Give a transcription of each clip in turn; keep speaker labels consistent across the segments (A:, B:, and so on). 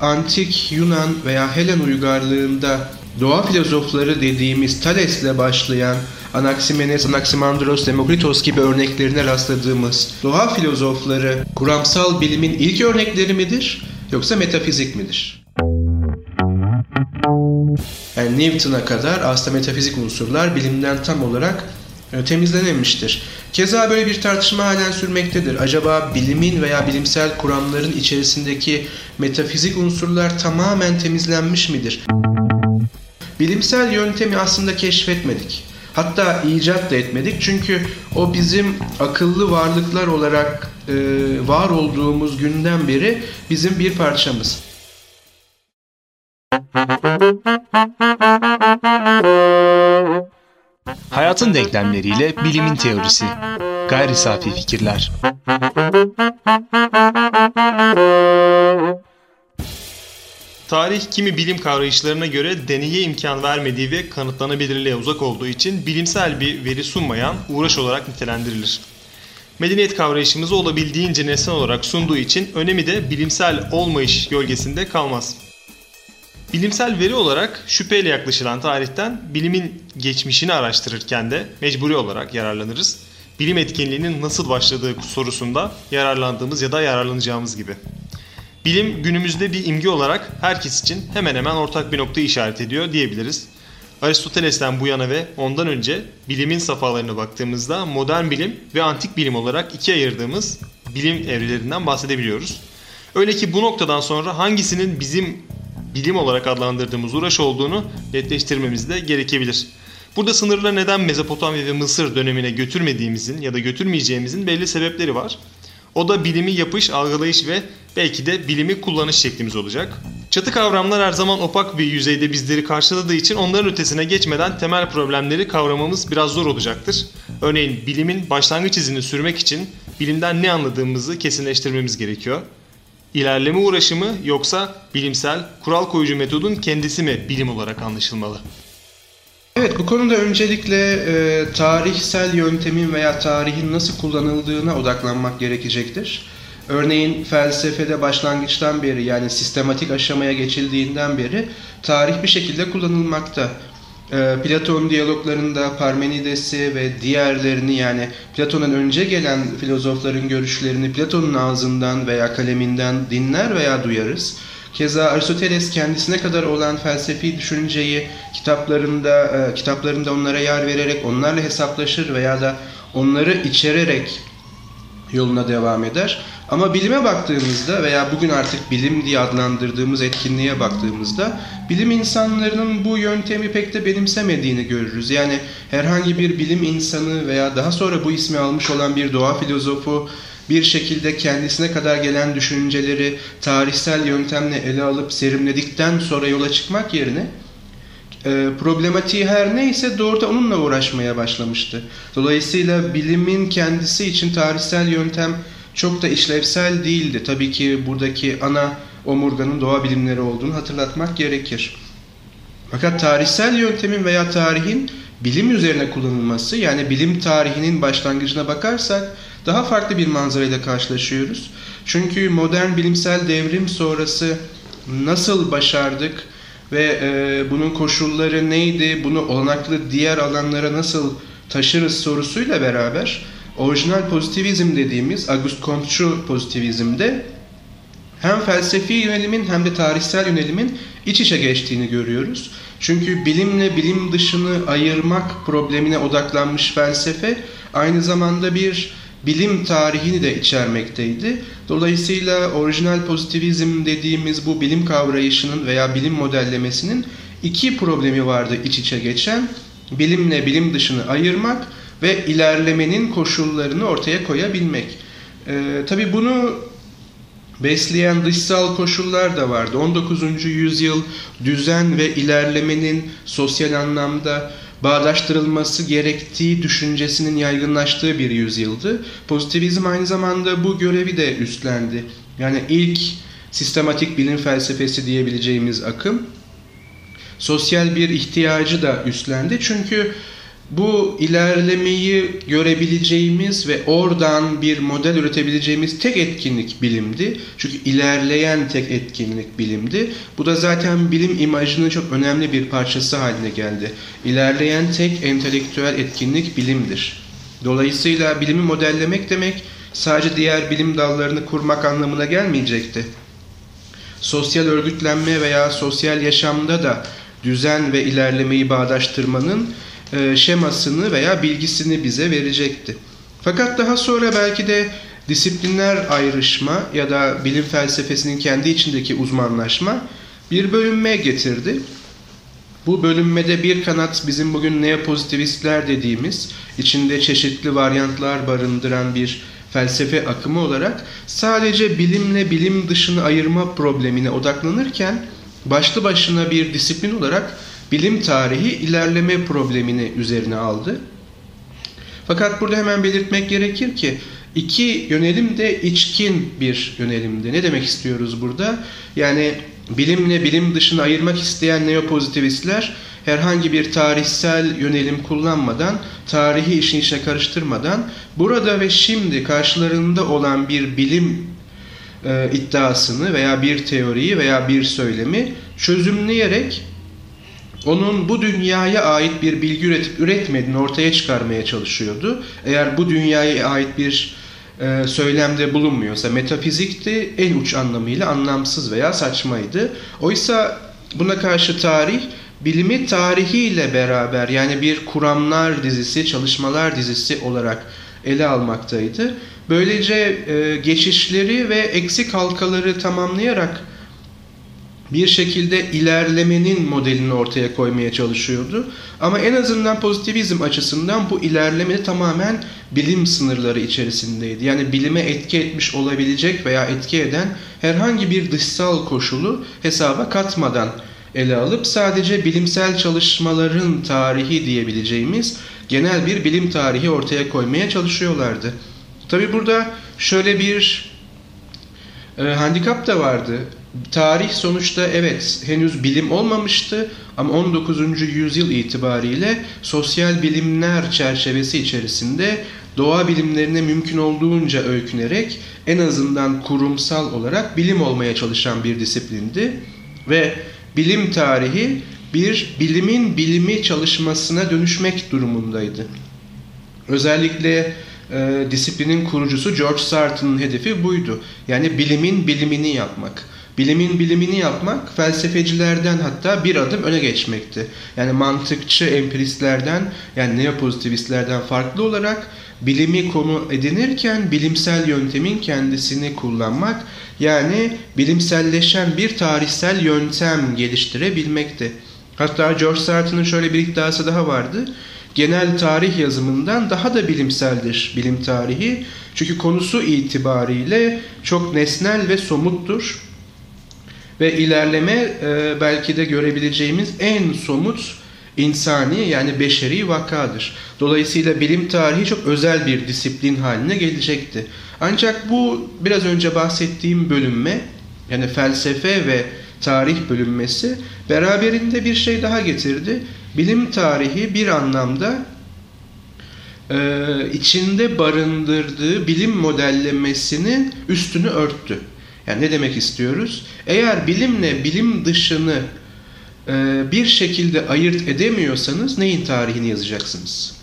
A: antik Yunan veya Helen uygarlığında doğa filozofları dediğimiz Thales'le başlayan Anaximenes, Anaximandros, Demokritos gibi örneklerine rastladığımız doğa filozofları kuramsal bilimin ilk örnekleri midir yoksa metafizik midir? Yani Newton'a kadar aslında metafizik unsurlar bilimden tam olarak e, temizlenemiştir. Keza böyle bir tartışma halen sürmektedir. Acaba bilimin veya bilimsel kuramların içerisindeki metafizik unsurlar tamamen temizlenmiş midir? Bilimsel yöntemi aslında keşfetmedik. Hatta icat da etmedik çünkü o bizim akıllı varlıklar olarak e, var olduğumuz günden beri bizim bir parçamız.
B: Hayatın denklemleriyle bilimin teorisi. Gayri safi fikirler.
C: Tarih kimi bilim kavrayışlarına göre deneye imkan vermediği ve kanıtlanabilirliğe uzak olduğu için bilimsel bir veri sunmayan uğraş olarak nitelendirilir. Medeniyet kavrayışımızı olabildiğince nesne olarak sunduğu için önemi de bilimsel olmayış gölgesinde kalmaz. Bilimsel veri olarak şüpheyle yaklaşılan tarihten bilimin geçmişini araştırırken de mecburi olarak yararlanırız. Bilim etkinliğinin nasıl başladığı sorusunda yararlandığımız ya da yararlanacağımız gibi. Bilim günümüzde bir imge olarak herkes için hemen hemen ortak bir noktayı işaret ediyor diyebiliriz. Aristoteles'ten bu yana ve ondan önce bilimin safhalarına baktığımızda modern bilim ve antik bilim olarak ikiye ayırdığımız bilim evrelerinden bahsedebiliyoruz. Öyle ki bu noktadan sonra hangisinin bizim bilim olarak adlandırdığımız uğraş olduğunu netleştirmemiz de gerekebilir. Burada sınırla neden Mezopotamya ve Mısır dönemine götürmediğimizin ya da götürmeyeceğimizin belli sebepleri var. O da bilimi yapış, algılayış ve belki de bilimi kullanış şeklimiz olacak. Çatı kavramlar her zaman opak bir yüzeyde bizleri karşıladığı için onların ötesine geçmeden temel problemleri kavramamız biraz zor olacaktır. Örneğin bilimin başlangıç izini sürmek için bilimden ne anladığımızı kesinleştirmemiz gerekiyor. İlerleme uğraşımı yoksa bilimsel kural koyucu metodun kendisi mi bilim olarak anlaşılmalı?
A: Evet bu konuda öncelikle e, tarihsel yöntemin veya tarihin nasıl kullanıldığına odaklanmak gerekecektir. Örneğin felsefede başlangıçtan beri yani sistematik aşamaya geçildiğinden beri tarih bir şekilde kullanılmakta. E, Platon diyaloglarında Parmenides'i ve diğerlerini yani Platon'un önce gelen filozofların görüşlerini Platon'un ağzından veya kaleminden dinler veya duyarız. Keza Aristoteles kendisine kadar olan felsefi düşünceyi kitaplarında e, kitaplarında onlara yer vererek onlarla hesaplaşır veya da onları içererek yoluna devam eder. Ama bilime baktığımızda veya bugün artık bilim diye adlandırdığımız etkinliğe baktığımızda bilim insanlarının bu yöntemi pek de benimsemediğini görürüz. Yani herhangi bir bilim insanı veya daha sonra bu ismi almış olan bir doğa filozofu bir şekilde kendisine kadar gelen düşünceleri tarihsel yöntemle ele alıp serimledikten sonra yola çıkmak yerine e, problematiği her neyse doğrudan onunla uğraşmaya başlamıştı. Dolayısıyla bilimin kendisi için tarihsel yöntem çok da işlevsel değildi. Tabii ki buradaki ana omurganın doğa bilimleri olduğunu hatırlatmak gerekir. Fakat tarihsel yöntemin veya tarihin bilim üzerine kullanılması yani bilim tarihinin başlangıcına bakarsak daha farklı bir manzarayla karşılaşıyoruz. Çünkü modern bilimsel devrim sonrası nasıl başardık ve e, bunun koşulları neydi, bunu olanaklı diğer alanlara nasıl taşırız sorusuyla beraber orijinal pozitivizm dediğimiz Auguste Comte'cu pozitivizmde hem felsefi yönelimin hem de tarihsel yönelimin iç içe geçtiğini görüyoruz. Çünkü bilimle bilim dışını ayırmak problemine odaklanmış felsefe aynı zamanda bir bilim tarihini de içermekteydi. Dolayısıyla orijinal pozitivizm dediğimiz bu bilim kavrayışının veya bilim modellemesinin iki problemi vardı iç içe geçen. Bilimle bilim dışını ayırmak ve ilerlemenin koşullarını ortaya koyabilmek. Ee, Tabi bunu besleyen dışsal koşullar da vardı. 19. yüzyıl düzen ve ilerlemenin sosyal anlamda bağdaştırılması gerektiği düşüncesinin yaygınlaştığı bir yüzyıldı. Pozitivizm aynı zamanda bu görevi de üstlendi. Yani ilk sistematik bilim felsefesi diyebileceğimiz akım sosyal bir ihtiyacı da üstlendi. Çünkü bu ilerlemeyi görebileceğimiz ve oradan bir model üretebileceğimiz tek etkinlik bilimdi. Çünkü ilerleyen tek etkinlik bilimdi. Bu da zaten bilim imajının çok önemli bir parçası haline geldi. İlerleyen tek entelektüel etkinlik bilimdir. Dolayısıyla bilimi modellemek demek sadece diğer bilim dallarını kurmak anlamına gelmeyecekti. Sosyal örgütlenme veya sosyal yaşamda da düzen ve ilerlemeyi bağdaştırmanın şemasını veya bilgisini bize verecekti. Fakat daha sonra belki de disiplinler ayrışma ya da bilim felsefesinin kendi içindeki uzmanlaşma bir bölünme getirdi. Bu bölünmede bir kanat bizim bugün neopozitivistler dediğimiz, içinde çeşitli varyantlar barındıran bir felsefe akımı olarak sadece bilimle bilim dışını ayırma problemine odaklanırken başlı başına bir disiplin olarak bilim tarihi ilerleme problemini üzerine aldı. Fakat burada hemen belirtmek gerekir ki iki yönelim de içkin bir yönelimdi. Ne demek istiyoruz burada? Yani bilimle bilim dışını ayırmak isteyen neopozitivistler herhangi bir tarihsel yönelim kullanmadan, tarihi işin içine karıştırmadan burada ve şimdi karşılarında olan bir bilim e, iddiasını veya bir teoriyi veya bir söylemi çözümleyerek onun bu dünyaya ait bir bilgi üretip üretmediğini ortaya çıkarmaya çalışıyordu. Eğer bu dünyaya ait bir e, söylemde bulunmuyorsa metafizikti en uç anlamıyla anlamsız veya saçmaydı. Oysa buna karşı tarih bilimi tarihiyle beraber yani bir kuramlar dizisi, çalışmalar dizisi olarak ele almaktaydı. Böylece e, geçişleri ve eksik halkaları tamamlayarak bir şekilde ilerlemenin modelini ortaya koymaya çalışıyordu. Ama en azından pozitivizm açısından bu ilerleme tamamen bilim sınırları içerisindeydi. Yani bilime etki etmiş olabilecek veya etki eden herhangi bir dışsal koşulu hesaba katmadan ele alıp sadece bilimsel çalışmaların tarihi diyebileceğimiz genel bir bilim tarihi ortaya koymaya çalışıyorlardı. Tabi burada şöyle bir e, handikap da vardı. Tarih sonuçta evet henüz bilim olmamıştı ama 19. yüzyıl itibariyle sosyal bilimler çerçevesi içerisinde doğa bilimlerine mümkün olduğunca öykünerek en azından kurumsal olarak bilim olmaya çalışan bir disiplindi ve bilim tarihi bir bilimin bilimi çalışmasına dönüşmek durumundaydı. Özellikle e, disiplinin kurucusu George Sartre'ın hedefi buydu. Yani bilimin bilimini yapmak. Bilimin bilimini yapmak felsefecilerden hatta bir adım öne geçmekti. Yani mantıkçı empiristlerden yani neopozitivistlerden farklı olarak bilimi konu edinirken bilimsel yöntemin kendisini kullanmak yani bilimselleşen bir tarihsel yöntem geliştirebilmekti. Hatta George Sartre'ın şöyle bir iddiası daha vardı. Genel tarih yazımından daha da bilimseldir bilim tarihi. Çünkü konusu itibariyle çok nesnel ve somuttur. Ve ilerleme e, belki de görebileceğimiz en somut insani yani beşeri vakadır. Dolayısıyla bilim tarihi çok özel bir disiplin haline gelecekti. Ancak bu biraz önce bahsettiğim bölünme yani felsefe ve tarih bölünmesi beraberinde bir şey daha getirdi. Bilim tarihi bir anlamda e, içinde barındırdığı bilim modellemesinin üstünü örttü. Yani ne demek istiyoruz? Eğer bilimle bilim dışını e, bir şekilde ayırt edemiyorsanız neyin tarihini yazacaksınız?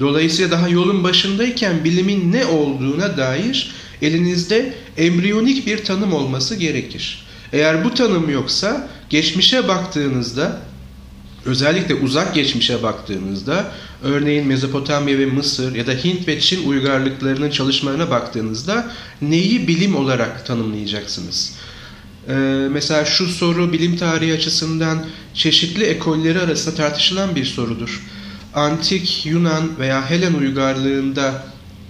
A: Dolayısıyla daha yolun başındayken bilimin ne olduğuna dair elinizde embriyonik bir tanım olması gerekir. Eğer bu tanım yoksa geçmişe baktığınızda özellikle uzak geçmişe baktığınızda örneğin Mezopotamya ve Mısır ya da Hint ve Çin uygarlıklarının çalışmalarına baktığınızda neyi bilim olarak tanımlayacaksınız? Ee, mesela şu soru bilim tarihi açısından çeşitli ekolleri arasında tartışılan bir sorudur. Antik Yunan veya Helen uygarlığında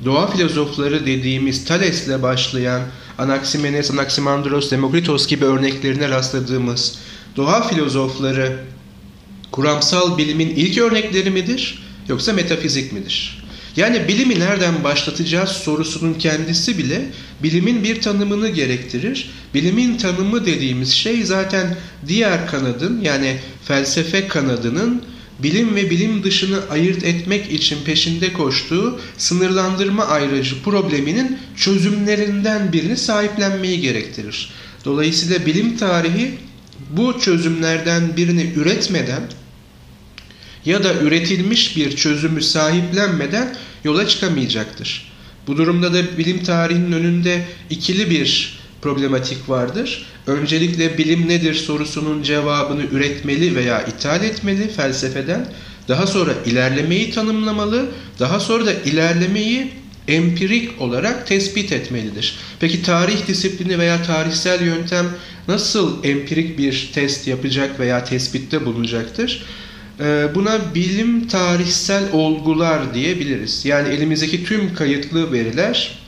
A: doğa filozofları dediğimiz Thales'le başlayan Anaximenes, Anaximandros, Demokritos gibi örneklerine rastladığımız doğa filozofları kuramsal bilimin ilk örnekleri midir yoksa metafizik midir? Yani bilimi nereden başlatacağız sorusunun kendisi bile bilimin bir tanımını gerektirir. Bilimin tanımı dediğimiz şey zaten diğer kanadın yani felsefe kanadının bilim ve bilim dışını ayırt etmek için peşinde koştuğu sınırlandırma ayrıcı probleminin çözümlerinden birini sahiplenmeyi gerektirir. Dolayısıyla bilim tarihi bu çözümlerden birini üretmeden ya da üretilmiş bir çözümü sahiplenmeden yola çıkamayacaktır. Bu durumda da bilim tarihinin önünde ikili bir problematik vardır. Öncelikle bilim nedir sorusunun cevabını üretmeli veya ithal etmeli felsefeden. Daha sonra ilerlemeyi tanımlamalı. Daha sonra da ilerlemeyi empirik olarak tespit etmelidir. Peki tarih disiplini veya tarihsel yöntem nasıl empirik bir test yapacak veya tespitte bulunacaktır? Ee, buna bilim tarihsel olgular diyebiliriz. Yani elimizdeki tüm kayıtlı veriler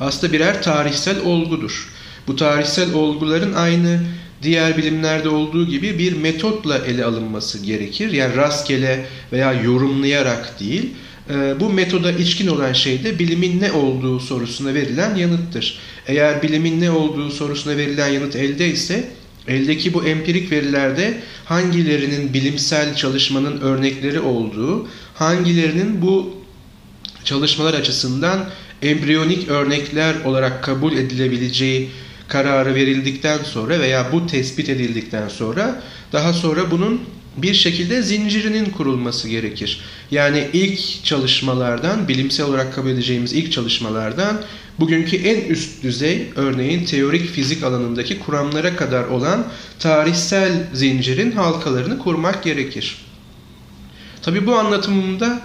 A: aslında birer tarihsel olgudur. Bu tarihsel olguların aynı diğer bilimlerde olduğu gibi bir metotla ele alınması gerekir. Yani rastgele veya yorumlayarak değil. Ee, bu metoda içkin olan şey de bilimin ne olduğu sorusuna verilen yanıttır. Eğer bilimin ne olduğu sorusuna verilen yanıt elde ise eldeki bu empirik verilerde hangilerinin bilimsel çalışmanın örnekleri olduğu, hangilerinin bu çalışmalar açısından embriyonik örnekler olarak kabul edilebileceği kararı verildikten sonra veya bu tespit edildikten sonra daha sonra bunun bir şekilde zincirinin kurulması gerekir. Yani ilk çalışmalardan, bilimsel olarak kabul edeceğimiz ilk çalışmalardan bugünkü en üst düzey örneğin teorik fizik alanındaki kuramlara kadar olan tarihsel zincirin halkalarını kurmak gerekir. Tabi bu anlatımımda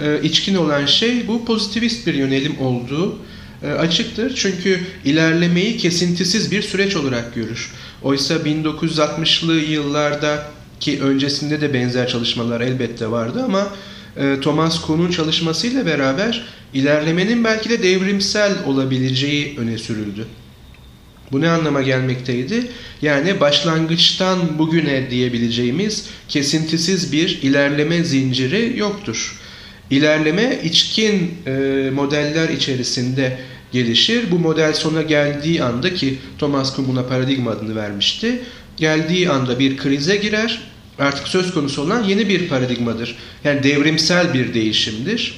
A: e, içkin olan şey bu pozitivist bir yönelim olduğu e, açıktır. Çünkü ilerlemeyi kesintisiz bir süreç olarak görür. Oysa 1960'lı yıllarda ki öncesinde de benzer çalışmalar elbette vardı ama e, Thomas Kuhn'un çalışmasıyla beraber ilerlemenin belki de devrimsel olabileceği öne sürüldü. Bu ne anlama gelmekteydi? Yani başlangıçtan bugüne diyebileceğimiz kesintisiz bir ilerleme zinciri yoktur. İlerleme içkin e, modeller içerisinde gelişir. Bu model sona geldiği anda ki Thomas Kuhn buna paradigma adını vermişti. Geldiği anda bir krize girer. Artık söz konusu olan yeni bir paradigmadır. Yani devrimsel bir değişimdir.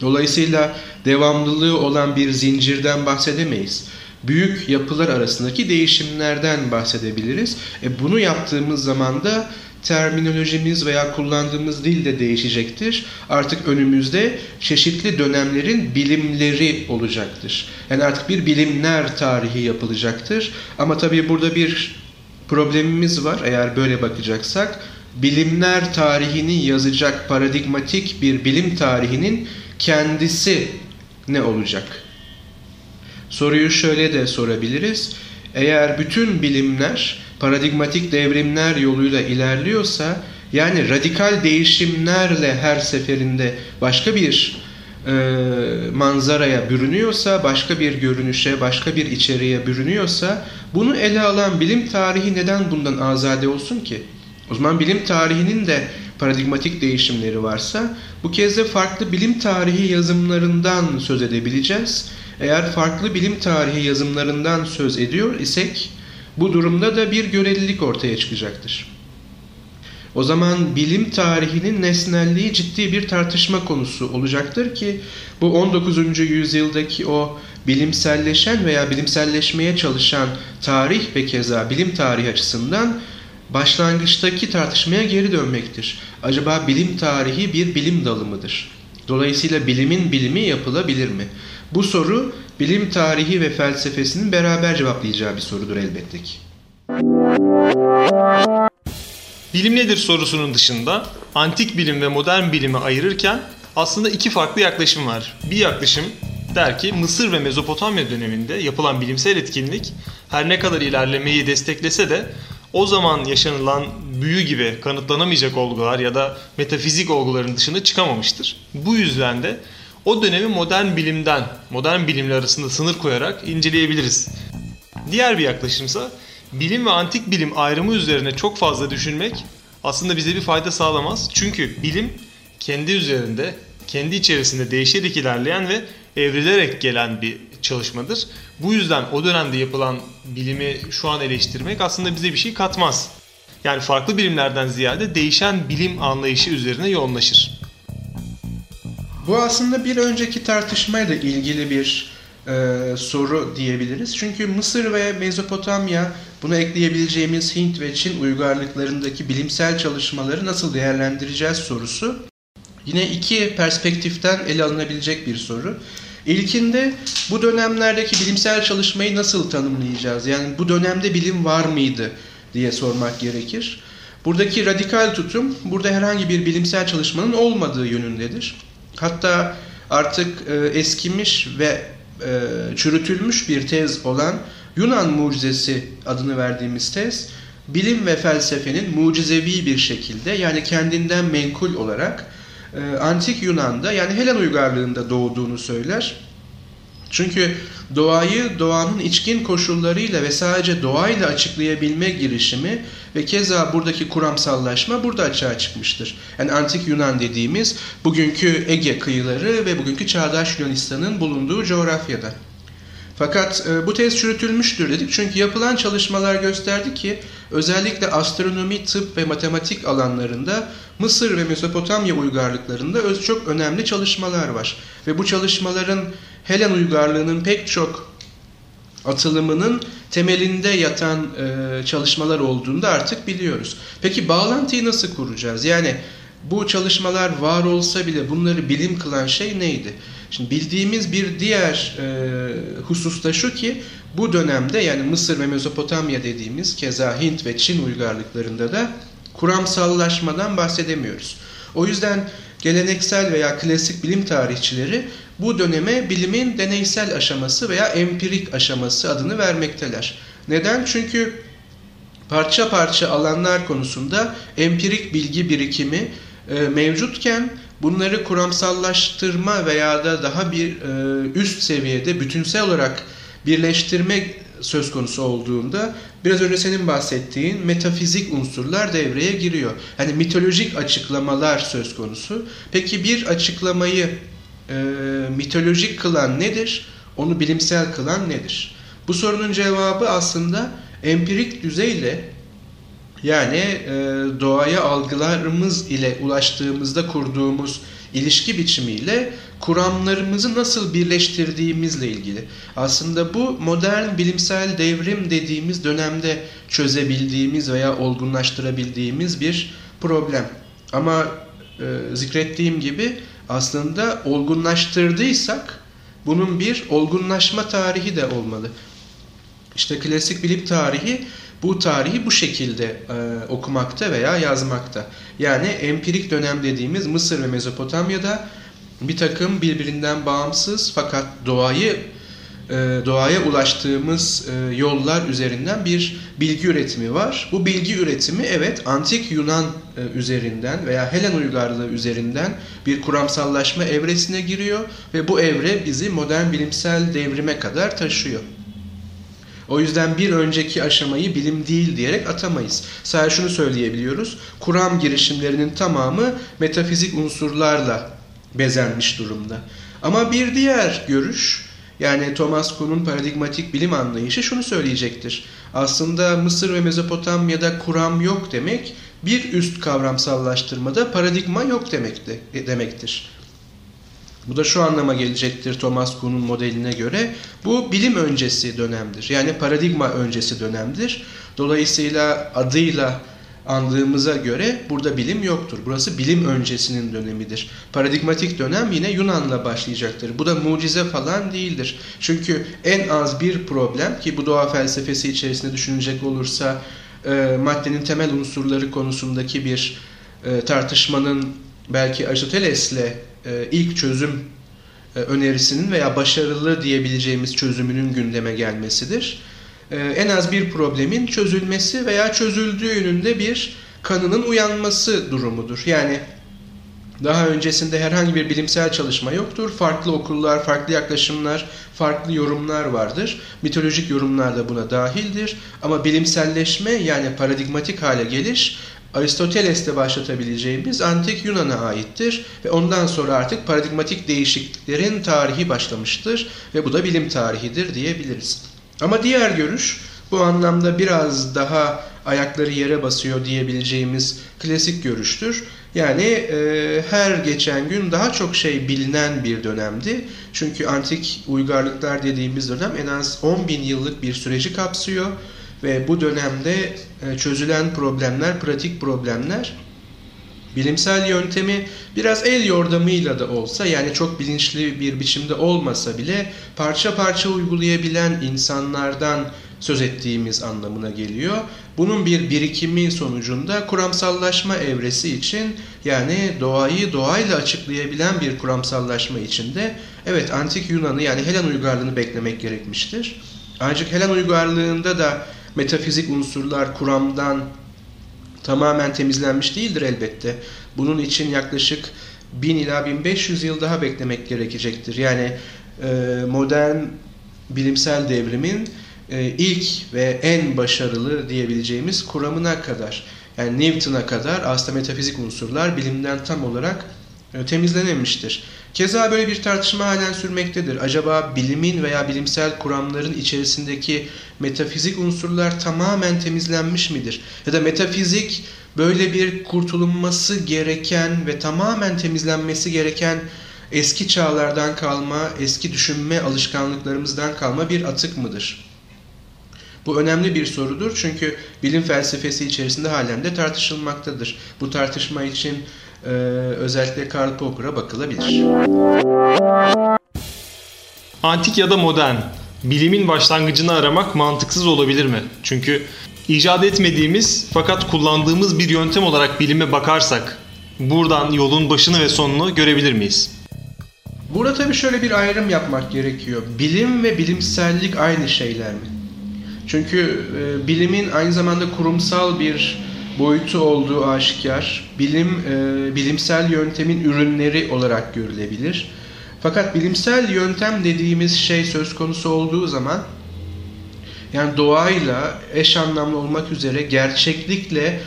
A: Dolayısıyla devamlılığı olan bir zincirden bahsedemeyiz. Büyük yapılar arasındaki değişimlerden bahsedebiliriz. E bunu yaptığımız zaman da terminolojimiz veya kullandığımız dil de değişecektir. Artık önümüzde çeşitli dönemlerin bilimleri olacaktır. Yani artık bir bilimler tarihi yapılacaktır. Ama tabii burada bir problemimiz var eğer böyle bakacaksak. Bilimler tarihini yazacak paradigmatik bir bilim tarihinin kendisi ne olacak? Soruyu şöyle de sorabiliriz. Eğer bütün bilimler paradigmatik devrimler yoluyla ilerliyorsa yani radikal değişimlerle her seferinde başka bir manzaraya bürünüyorsa, başka bir görünüşe, başka bir içeriğe bürünüyorsa bunu ele alan bilim tarihi neden bundan azade olsun ki? O zaman bilim tarihinin de paradigmatik değişimleri varsa bu kez de farklı bilim tarihi yazımlarından söz edebileceğiz. Eğer farklı bilim tarihi yazımlarından söz ediyor isek bu durumda da bir görelilik ortaya çıkacaktır. O zaman bilim tarihinin nesnelliği ciddi bir tartışma konusu olacaktır ki bu 19. yüzyıldaki o bilimselleşen veya bilimselleşmeye çalışan tarih ve keza bilim tarihi açısından başlangıçtaki tartışmaya geri dönmektir. Acaba bilim tarihi bir bilim dalı mıdır? Dolayısıyla bilimin bilimi yapılabilir mi? Bu soru bilim tarihi ve felsefesinin beraber cevaplayacağı bir sorudur elbette ki.
C: Bilim nedir sorusunun dışında antik bilim ve modern bilimi ayırırken aslında iki farklı yaklaşım var. Bir yaklaşım der ki Mısır ve Mezopotamya döneminde yapılan bilimsel etkinlik her ne kadar ilerlemeyi desteklese de o zaman yaşanılan büyü gibi kanıtlanamayacak olgular ya da metafizik olguların dışına çıkamamıştır. Bu yüzden de o dönemi modern bilimden, modern bilimler arasında sınır koyarak inceleyebiliriz. Diğer bir yaklaşımsa bilim ve antik bilim ayrımı üzerine çok fazla düşünmek aslında bize bir fayda sağlamaz. Çünkü bilim kendi üzerinde, kendi içerisinde değişerek ilerleyen ve evrilerek gelen bir çalışmadır. Bu yüzden o dönemde yapılan bilimi şu an eleştirmek aslında bize bir şey katmaz. Yani farklı bilimlerden ziyade değişen bilim anlayışı üzerine yoğunlaşır.
A: Bu aslında bir önceki tartışmayla ilgili bir e, soru diyebiliriz. Çünkü Mısır ve Mezopotamya buna ekleyebileceğimiz Hint ve Çin uygarlıklarındaki bilimsel çalışmaları nasıl değerlendireceğiz sorusu yine iki perspektiften ele alınabilecek bir soru. İlkinde bu dönemlerdeki bilimsel çalışmayı nasıl tanımlayacağız? Yani bu dönemde bilim var mıydı diye sormak gerekir. Buradaki radikal tutum burada herhangi bir bilimsel çalışmanın olmadığı yönündedir. Hatta artık e, eskimiş ve e, çürütülmüş bir tez olan Yunan mucizesi adını verdiğimiz tez bilim ve felsefenin mucizevi bir şekilde yani kendinden menkul olarak e, antik Yunan'da yani Helen uygarlığında doğduğunu söyler. Çünkü doğayı doğanın içkin koşullarıyla ve sadece doğayla açıklayabilme girişimi ve keza buradaki kuramsallaşma burada açığa çıkmıştır. Yani antik Yunan dediğimiz bugünkü Ege kıyıları ve bugünkü çağdaş Yunanistan'ın bulunduğu coğrafyada. Fakat e, bu tez çürütülmüştür dedik çünkü yapılan çalışmalar gösterdi ki özellikle astronomi, tıp ve matematik alanlarında Mısır ve Mesopotamya uygarlıklarında öz çok önemli çalışmalar var. Ve bu çalışmaların Helen uygarlığının pek çok atılımının temelinde yatan e, çalışmalar olduğunu da artık biliyoruz. Peki bağlantıyı nasıl kuracağız? Yani bu çalışmalar var olsa bile bunları bilim kılan şey neydi? Şimdi bildiğimiz bir diğer e, hususta şu ki bu dönemde yani Mısır ve Mezopotamya dediğimiz keza Hint ve Çin uygarlıklarında da kuramsallaşmadan bahsedemiyoruz. O yüzden geleneksel veya klasik bilim tarihçileri bu döneme bilimin deneysel aşaması veya empirik aşaması adını vermekteler. Neden? Çünkü parça parça alanlar konusunda empirik bilgi birikimi e, mevcutken bunları kuramsallaştırma veya da daha bir e, üst seviyede bütünsel olarak birleştirme söz konusu olduğunda biraz önce senin bahsettiğin metafizik unsurlar devreye giriyor. Yani mitolojik açıklamalar söz konusu. Peki bir açıklamayı e, mitolojik kılan nedir? Onu bilimsel kılan nedir? Bu sorunun cevabı aslında empirik düzeyle yani e, doğaya algılarımız ile ulaştığımızda kurduğumuz ilişki biçimiyle kuramlarımızı nasıl birleştirdiğimizle ilgili. Aslında bu modern bilimsel devrim dediğimiz dönemde çözebildiğimiz veya olgunlaştırabildiğimiz bir problem. Ama e, zikrettiğim gibi aslında olgunlaştırdıysak bunun bir olgunlaşma tarihi de olmalı. İşte klasik bilim tarihi bu tarihi bu şekilde e, okumakta veya yazmakta. Yani empirik dönem dediğimiz Mısır ve Mezopotamya'da bir takım birbirinden bağımsız fakat doğayı e, doğaya ulaştığımız e, yollar üzerinden bir bilgi üretimi var. Bu bilgi üretimi evet antik Yunan e, üzerinden veya Helen uygarlığı üzerinden bir kuramsallaşma evresine giriyor ve bu evre bizi modern bilimsel devrime kadar taşıyor. O yüzden bir önceki aşamayı bilim değil diyerek atamayız. Sadece şunu söyleyebiliyoruz. Kuram girişimlerinin tamamı metafizik unsurlarla bezenmiş durumda. Ama bir diğer görüş yani Thomas Kuhn'un paradigmatik bilim anlayışı şunu söyleyecektir. Aslında Mısır ve Mezopotamya'da kuram yok demek bir üst kavramsallaştırmada paradigma yok demekti, demektir. Bu da şu anlama gelecektir Thomas Kuhn'un modeline göre. Bu bilim öncesi dönemdir. Yani paradigma öncesi dönemdir. Dolayısıyla adıyla andığımıza göre burada bilim yoktur. Burası bilim öncesinin dönemidir. Paradigmatik dönem yine Yunan'la başlayacaktır. Bu da mucize falan değildir. Çünkü en az bir problem ki bu doğa felsefesi içerisinde düşünecek olursa e, maddenin temel unsurları konusundaki bir e, tartışmanın belki Aristoteles'le e, ilk çözüm e, önerisinin veya başarılı diyebileceğimiz çözümünün gündeme gelmesidir. E, en az bir problemin çözülmesi veya çözüldüğü yönünde bir kanının uyanması durumudur. Yani daha öncesinde herhangi bir bilimsel çalışma yoktur. Farklı okullar, farklı yaklaşımlar, farklı yorumlar vardır. Mitolojik yorumlar da buna dahildir. Ama bilimselleşme yani paradigmatik hale geliş Aristoteles'te başlatabileceğimiz antik Yunan'a aittir ve ondan sonra artık paradigmatik değişikliklerin tarihi başlamıştır ve bu da bilim tarihidir diyebiliriz. Ama diğer görüş Bu anlamda biraz daha ayakları yere basıyor diyebileceğimiz klasik görüştür. Yani e, her geçen gün daha çok şey bilinen bir dönemdi. Çünkü antik uygarlıklar dediğimiz dönem en az 10 bin yıllık bir süreci kapsıyor. Ve bu dönemde e, çözülen problemler, pratik problemler bilimsel yöntemi biraz el yordamıyla da olsa yani çok bilinçli bir biçimde olmasa bile parça parça uygulayabilen insanlardan söz ettiğimiz anlamına geliyor. Bunun bir birikimi sonucunda kuramsallaşma evresi için yani doğayı doğayla açıklayabilen bir kuramsallaşma içinde evet antik Yunan'ı yani Helen uygarlığını beklemek gerekmiştir. Ancak Helen uygarlığında da metafizik unsurlar kuramdan tamamen temizlenmiş değildir elbette. Bunun için yaklaşık 1000 ila 1500 yıl daha beklemek gerekecektir. Yani e, modern bilimsel devrimin e, ilk ve en başarılı diyebileceğimiz kuramına kadar yani Newton'a kadar aslında metafizik unsurlar bilimden tam olarak e, temizlenemiştir. Keza böyle bir tartışma halen sürmektedir. Acaba bilimin veya bilimsel kuramların içerisindeki metafizik unsurlar tamamen temizlenmiş midir? Ya da metafizik böyle bir kurtulunması gereken ve tamamen temizlenmesi gereken eski çağlardan kalma, eski düşünme alışkanlıklarımızdan kalma bir atık mıdır? Bu önemli bir sorudur çünkü bilim felsefesi içerisinde halen de tartışılmaktadır. Bu tartışma için e, özellikle Karl Popper'a bakılabilir.
C: Antik ya da modern, bilimin başlangıcını aramak mantıksız olabilir mi? Çünkü icat etmediğimiz fakat kullandığımız bir yöntem olarak bilime bakarsak buradan yolun başını ve sonunu görebilir miyiz?
A: Burada tabii şöyle bir ayrım yapmak gerekiyor. Bilim ve bilimsellik aynı şeyler mi? Çünkü e, bilimin aynı zamanda kurumsal bir boyutu olduğu aşikar. Bilim, e, bilimsel yöntemin ürünleri olarak görülebilir. Fakat bilimsel yöntem dediğimiz şey söz konusu olduğu zaman yani doğayla eş anlamlı olmak üzere gerçeklikle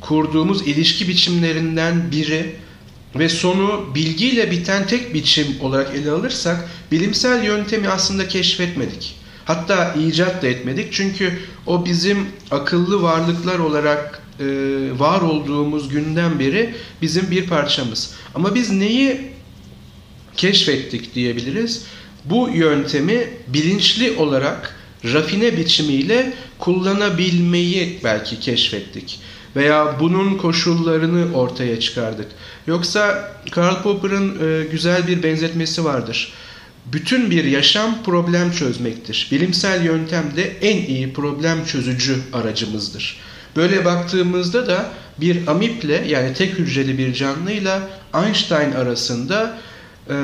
A: kurduğumuz ilişki biçimlerinden biri ve sonu bilgiyle biten tek biçim olarak ele alırsak bilimsel yöntemi aslında keşfetmedik. Hatta icat da etmedik çünkü o bizim akıllı varlıklar olarak e, var olduğumuz günden beri bizim bir parçamız. Ama biz neyi keşfettik diyebiliriz? Bu yöntemi bilinçli olarak rafine biçimiyle kullanabilmeyi belki keşfettik veya bunun koşullarını ortaya çıkardık. Yoksa Karl Popper'ın e, güzel bir benzetmesi vardır. Bütün bir yaşam problem çözmektir. Bilimsel yöntem de en iyi problem çözücü aracımızdır. Böyle baktığımızda da bir amiple yani tek hücreli bir canlıyla Einstein arasında e,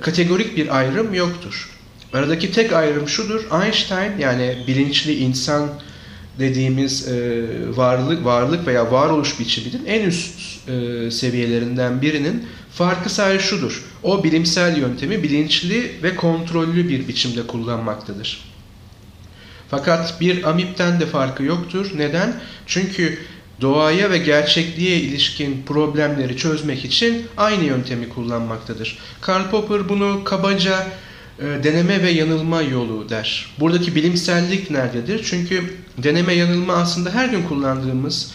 A: kategorik bir ayrım yoktur. Aradaki tek ayrım şudur. Einstein yani bilinçli insan dediğimiz e, varlık varlık veya varoluş biçiminin en üst e, seviyelerinden birinin farkı sadece şudur. O bilimsel yöntemi bilinçli ve kontrollü bir biçimde kullanmaktadır. Fakat bir amipten de farkı yoktur. Neden? Çünkü doğaya ve gerçekliğe ilişkin problemleri çözmek için aynı yöntemi kullanmaktadır. Karl Popper bunu kabaca e, deneme ve yanılma yolu der. Buradaki bilimsellik nerededir? Çünkü deneme yanılma aslında her gün kullandığımız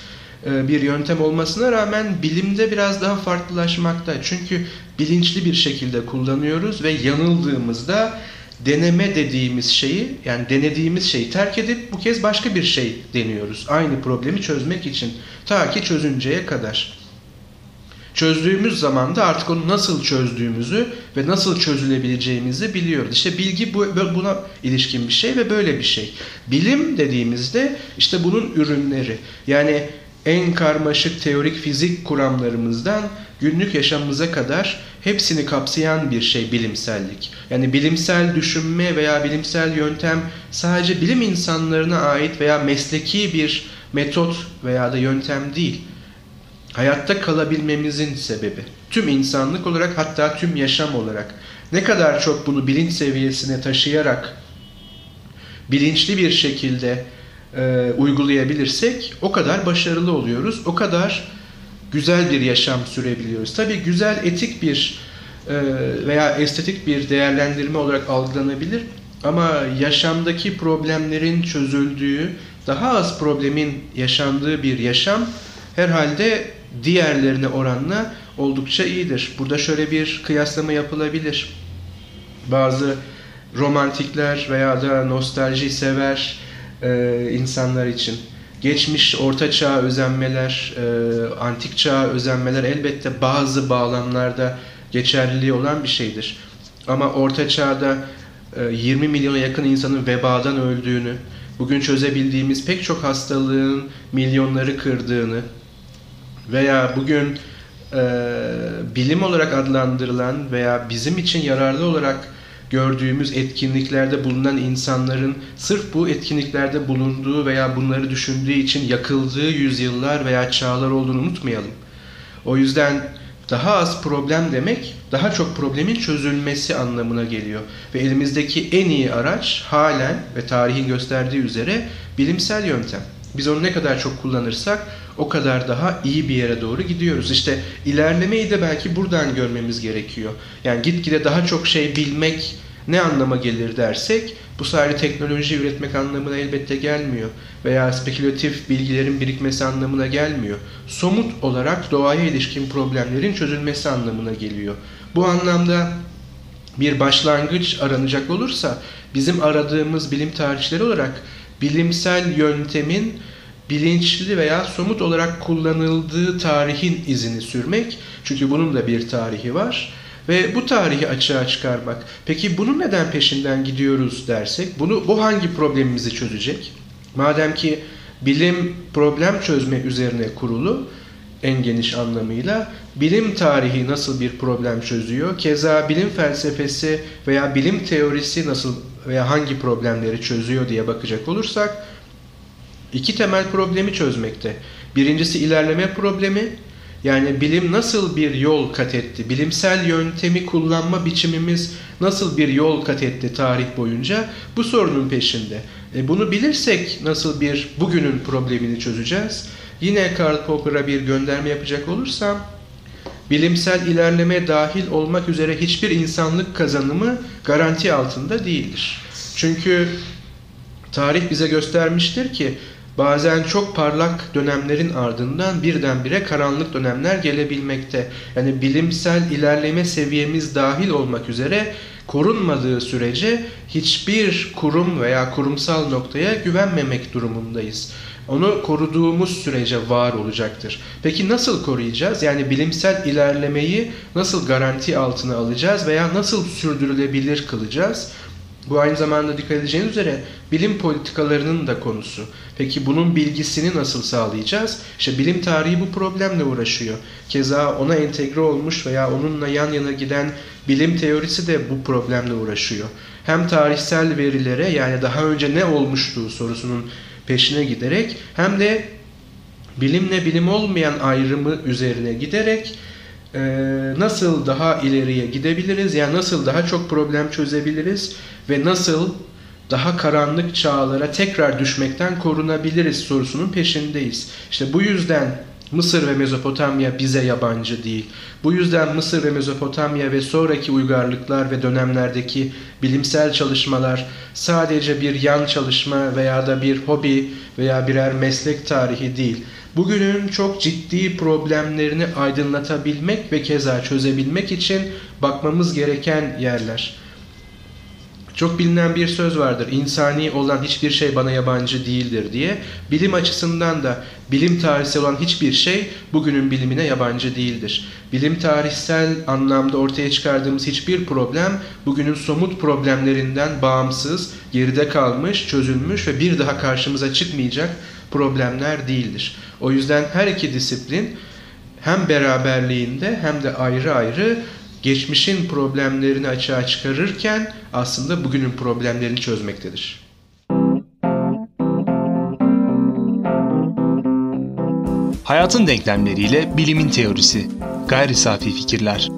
A: e, bir yöntem olmasına rağmen bilimde biraz daha farklılaşmakta. Çünkü bilinçli bir şekilde kullanıyoruz ve yanıldığımızda deneme dediğimiz şeyi yani denediğimiz şeyi terk edip bu kez başka bir şey deniyoruz. Aynı problemi çözmek için ta ki çözünceye kadar. Çözdüğümüz zaman da artık onu nasıl çözdüğümüzü ve nasıl çözülebileceğimizi biliyoruz. İşte bilgi bu, buna ilişkin bir şey ve böyle bir şey. Bilim dediğimizde işte bunun ürünleri. Yani en karmaşık teorik fizik kuramlarımızdan günlük yaşamımıza kadar hepsini kapsayan bir şey bilimsellik. Yani bilimsel düşünme veya bilimsel yöntem sadece bilim insanlarına ait veya mesleki bir metot veya da yöntem değil. Hayatta kalabilmemizin sebebi. Tüm insanlık olarak hatta tüm yaşam olarak ne kadar çok bunu bilinç seviyesine taşıyarak bilinçli bir şekilde e, uygulayabilirsek o kadar başarılı oluyoruz. O kadar güzel bir yaşam sürebiliyoruz. Tabi güzel etik bir e, veya estetik bir değerlendirme olarak algılanabilir. Ama yaşamdaki problemlerin çözüldüğü, daha az problemin yaşandığı bir yaşam herhalde diğerlerine oranla oldukça iyidir. Burada şöyle bir kıyaslama yapılabilir. Bazı romantikler veya da nostalji sever e, insanlar için geçmiş orta çağ özenmeler, e, antik çağ özenmeler elbette bazı bağlamlarda geçerliliği olan bir şeydir. Ama orta çağda e, 20 milyona yakın insanın vebadan öldüğünü, bugün çözebildiğimiz pek çok hastalığın milyonları kırdığını veya bugün e, bilim olarak adlandırılan veya bizim için yararlı olarak gördüğümüz etkinliklerde bulunan insanların sırf bu etkinliklerde bulunduğu veya bunları düşündüğü için yakıldığı yüzyıllar veya çağlar olduğunu unutmayalım. O yüzden daha az problem demek daha çok problemin çözülmesi anlamına geliyor. Ve elimizdeki en iyi araç halen ve tarihin gösterdiği üzere bilimsel yöntem. Biz onu ne kadar çok kullanırsak o kadar daha iyi bir yere doğru gidiyoruz. İşte ilerlemeyi de belki buradan görmemiz gerekiyor. Yani gitgide daha çok şey bilmek ne anlama gelir dersek bu sadece teknoloji üretmek anlamına elbette gelmiyor. Veya spekülatif bilgilerin birikmesi anlamına gelmiyor. Somut olarak doğaya ilişkin problemlerin çözülmesi anlamına geliyor. Bu anlamda bir başlangıç aranacak olursa bizim aradığımız bilim tarihçileri olarak bilimsel yöntemin bilinçli veya somut olarak kullanıldığı tarihin izini sürmek. Çünkü bunun da bir tarihi var. Ve bu tarihi açığa çıkarmak. Peki bunu neden peşinden gidiyoruz dersek, bunu bu hangi problemimizi çözecek? Madem ki bilim problem çözme üzerine kurulu, en geniş anlamıyla bilim tarihi nasıl bir problem çözüyor? Keza bilim felsefesi veya bilim teorisi nasıl veya hangi problemleri çözüyor diye bakacak olursak iki temel problemi çözmekte. Birincisi ilerleme problemi. Yani bilim nasıl bir yol kat etti? Bilimsel yöntemi kullanma biçimimiz nasıl bir yol kat etti tarih boyunca? Bu sorunun peşinde. E bunu bilirsek nasıl bir bugünün problemini çözeceğiz? Yine Karl Popper'a bir gönderme yapacak olursam, bilimsel ilerleme dahil olmak üzere hiçbir insanlık kazanımı garanti altında değildir. Çünkü tarih bize göstermiştir ki bazen çok parlak dönemlerin ardından birdenbire karanlık dönemler gelebilmekte. Yani bilimsel ilerleme seviyemiz dahil olmak üzere korunmadığı sürece hiçbir kurum veya kurumsal noktaya güvenmemek durumundayız. Onu koruduğumuz sürece var olacaktır. Peki nasıl koruyacağız? Yani bilimsel ilerlemeyi nasıl garanti altına alacağız veya nasıl sürdürülebilir kılacağız? Bu aynı zamanda dikkat edeceğiniz üzere bilim politikalarının da konusu. Peki bunun bilgisini nasıl sağlayacağız? İşte bilim tarihi bu problemle uğraşıyor. Keza ona entegre olmuş veya onunla yan yana giden bilim teorisi de bu problemle uğraşıyor. Hem tarihsel verilere yani daha önce ne olmuştu sorusunun peşine giderek hem de bilimle bilim olmayan ayrımı üzerine giderek e, nasıl daha ileriye gidebiliriz? Yani nasıl daha çok problem çözebiliriz ve nasıl daha karanlık çağlara tekrar düşmekten korunabiliriz sorusunun peşindeyiz. İşte bu yüzden Mısır ve Mezopotamya bize yabancı değil. Bu yüzden Mısır ve Mezopotamya ve sonraki uygarlıklar ve dönemlerdeki bilimsel çalışmalar sadece bir yan çalışma veya da bir hobi veya birer meslek tarihi değil. Bugünün çok ciddi problemlerini aydınlatabilmek ve keza çözebilmek için bakmamız gereken yerler. Çok bilinen bir söz vardır. İnsani olan hiçbir şey bana yabancı değildir diye. Bilim açısından da bilim tarihsel olan hiçbir şey bugünün bilimine yabancı değildir. Bilim tarihsel anlamda ortaya çıkardığımız hiçbir problem bugünün somut problemlerinden bağımsız, geride kalmış, çözülmüş ve bir daha karşımıza çıkmayacak problemler değildir. O yüzden her iki disiplin hem beraberliğinde hem de ayrı ayrı geçmişin problemlerini açığa çıkarırken aslında bugünün problemlerini çözmektedir.
B: Hayatın denklemleriyle bilimin teorisi. Gayri safi fikirler.